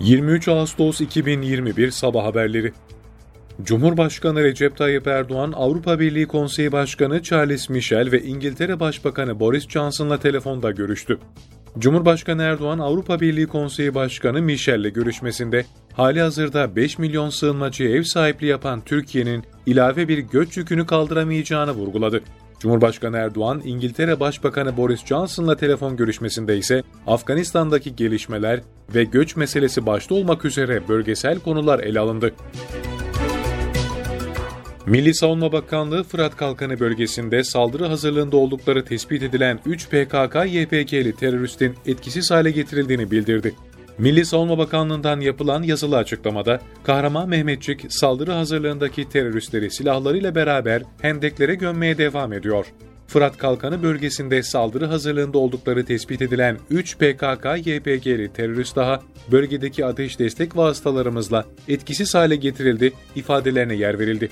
23 Ağustos 2021 Sabah Haberleri Cumhurbaşkanı Recep Tayyip Erdoğan, Avrupa Birliği Konseyi Başkanı Charles Michel ve İngiltere Başbakanı Boris Johnson'la telefonda görüştü. Cumhurbaşkanı Erdoğan, Avrupa Birliği Konseyi Başkanı Michel'le görüşmesinde, hali hazırda 5 milyon sığınmacıya ev sahipliği yapan Türkiye'nin ilave bir göç yükünü kaldıramayacağını vurguladı. Cumhurbaşkanı Erdoğan, İngiltere Başbakanı Boris Johnson'la telefon görüşmesinde ise Afganistan'daki gelişmeler ve göç meselesi başta olmak üzere bölgesel konular ele alındı. Milli Savunma Bakanlığı Fırat Kalkanı bölgesinde saldırı hazırlığında oldukları tespit edilen 3 PKK-YPG'li teröristin etkisiz hale getirildiğini bildirdi. Milli Savunma Bakanlığı'ndan yapılan yazılı açıklamada, Kahraman Mehmetçik saldırı hazırlığındaki teröristleri silahlarıyla beraber hendeklere gömmeye devam ediyor. Fırat Kalkanı bölgesinde saldırı hazırlığında oldukları tespit edilen 3 PKK-YPG'li terörist daha bölgedeki ateş destek vasıtalarımızla etkisiz hale getirildi ifadelerine yer verildi.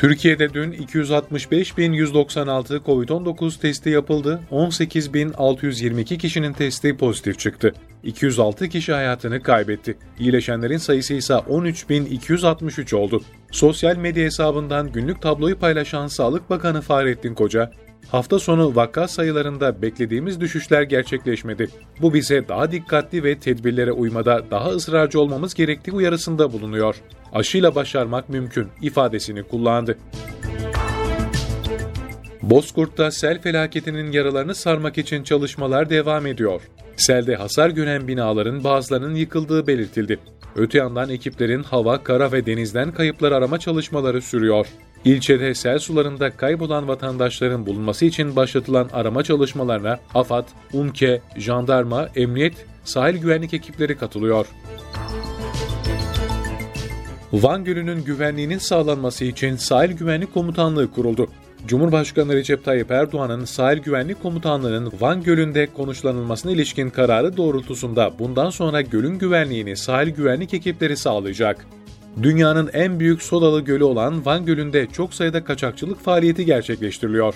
Türkiye'de dün 265.196 COVID-19 testi yapıldı, 18.622 kişinin testi pozitif çıktı. 206 kişi hayatını kaybetti. İyileşenlerin sayısı ise 13.263 oldu. Sosyal medya hesabından günlük tabloyu paylaşan Sağlık Bakanı Fahrettin Koca, hafta sonu vaka sayılarında beklediğimiz düşüşler gerçekleşmedi. Bu bize daha dikkatli ve tedbirlere uymada daha ısrarcı olmamız gerektiği uyarısında bulunuyor. Aşıyla başarmak mümkün ifadesini kullandı. Bozkurt'ta sel felaketinin yaralarını sarmak için çalışmalar devam ediyor. Selde hasar gören binaların bazılarının yıkıldığı belirtildi. Öte yandan ekiplerin hava, kara ve denizden kayıplar arama çalışmaları sürüyor. İlçede sel sularında kaybolan vatandaşların bulunması için başlatılan arama çalışmalarına AFAD, UMKE, jandarma, emniyet, sahil güvenlik ekipleri katılıyor. Van Gölü'nün güvenliğinin sağlanması için Sahil Güvenlik Komutanlığı kuruldu. Cumhurbaşkanı Recep Tayyip Erdoğan'ın Sahil Güvenlik Komutanlığı'nın Van Gölü'nde konuşlanılmasına ilişkin kararı doğrultusunda bundan sonra gölün güvenliğini sahil güvenlik ekipleri sağlayacak. Dünyanın en büyük sodalı gölü olan Van Gölü'nde çok sayıda kaçakçılık faaliyeti gerçekleştiriliyor.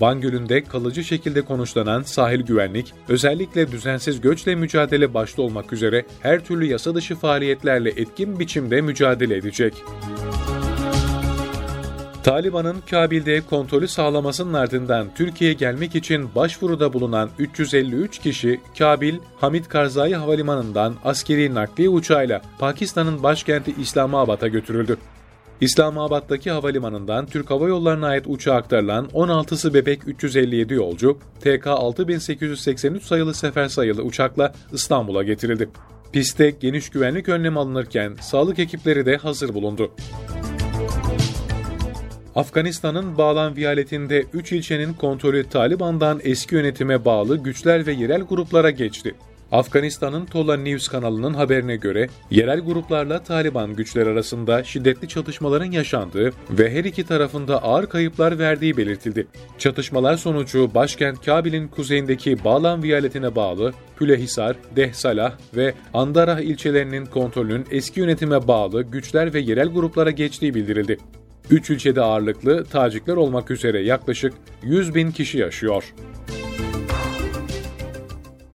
Van Gölü'nde kalıcı şekilde konuşlanan sahil güvenlik, özellikle düzensiz göçle mücadele başta olmak üzere her türlü yasa dışı faaliyetlerle etkin biçimde mücadele edecek. Taliban'ın Kabil'de kontrolü sağlamasının ardından Türkiye'ye gelmek için başvuruda bulunan 353 kişi Kabil, Hamid Karzai Havalimanı'ndan askeri nakliye uçağıyla Pakistan'ın başkenti İslamabad'a götürüldü. İslamabad'daki havalimanından Türk Hava Yolları'na ait uçağa aktarılan 16'sı bebek 357 yolcu, TK 6883 sayılı sefer sayılı uçakla İstanbul'a getirildi. Piste geniş güvenlik önlemi alınırken sağlık ekipleri de hazır bulundu. Afganistan'ın Bağlan viyaletinde 3 ilçenin kontrolü Taliban'dan eski yönetime bağlı güçler ve yerel gruplara geçti. Afganistan'ın Tola News kanalının haberine göre yerel gruplarla Taliban güçler arasında şiddetli çatışmaların yaşandığı ve her iki tarafında ağır kayıplar verdiği belirtildi. Çatışmalar sonucu başkent Kabil'in kuzeyindeki Bağlan viyaletine bağlı Pülehisar, Dehsalah ve Andarah ilçelerinin kontrolünün eski yönetime bağlı güçler ve yerel gruplara geçtiği bildirildi. Üç ilçede ağırlıklı Tacikler olmak üzere yaklaşık 100 bin kişi yaşıyor.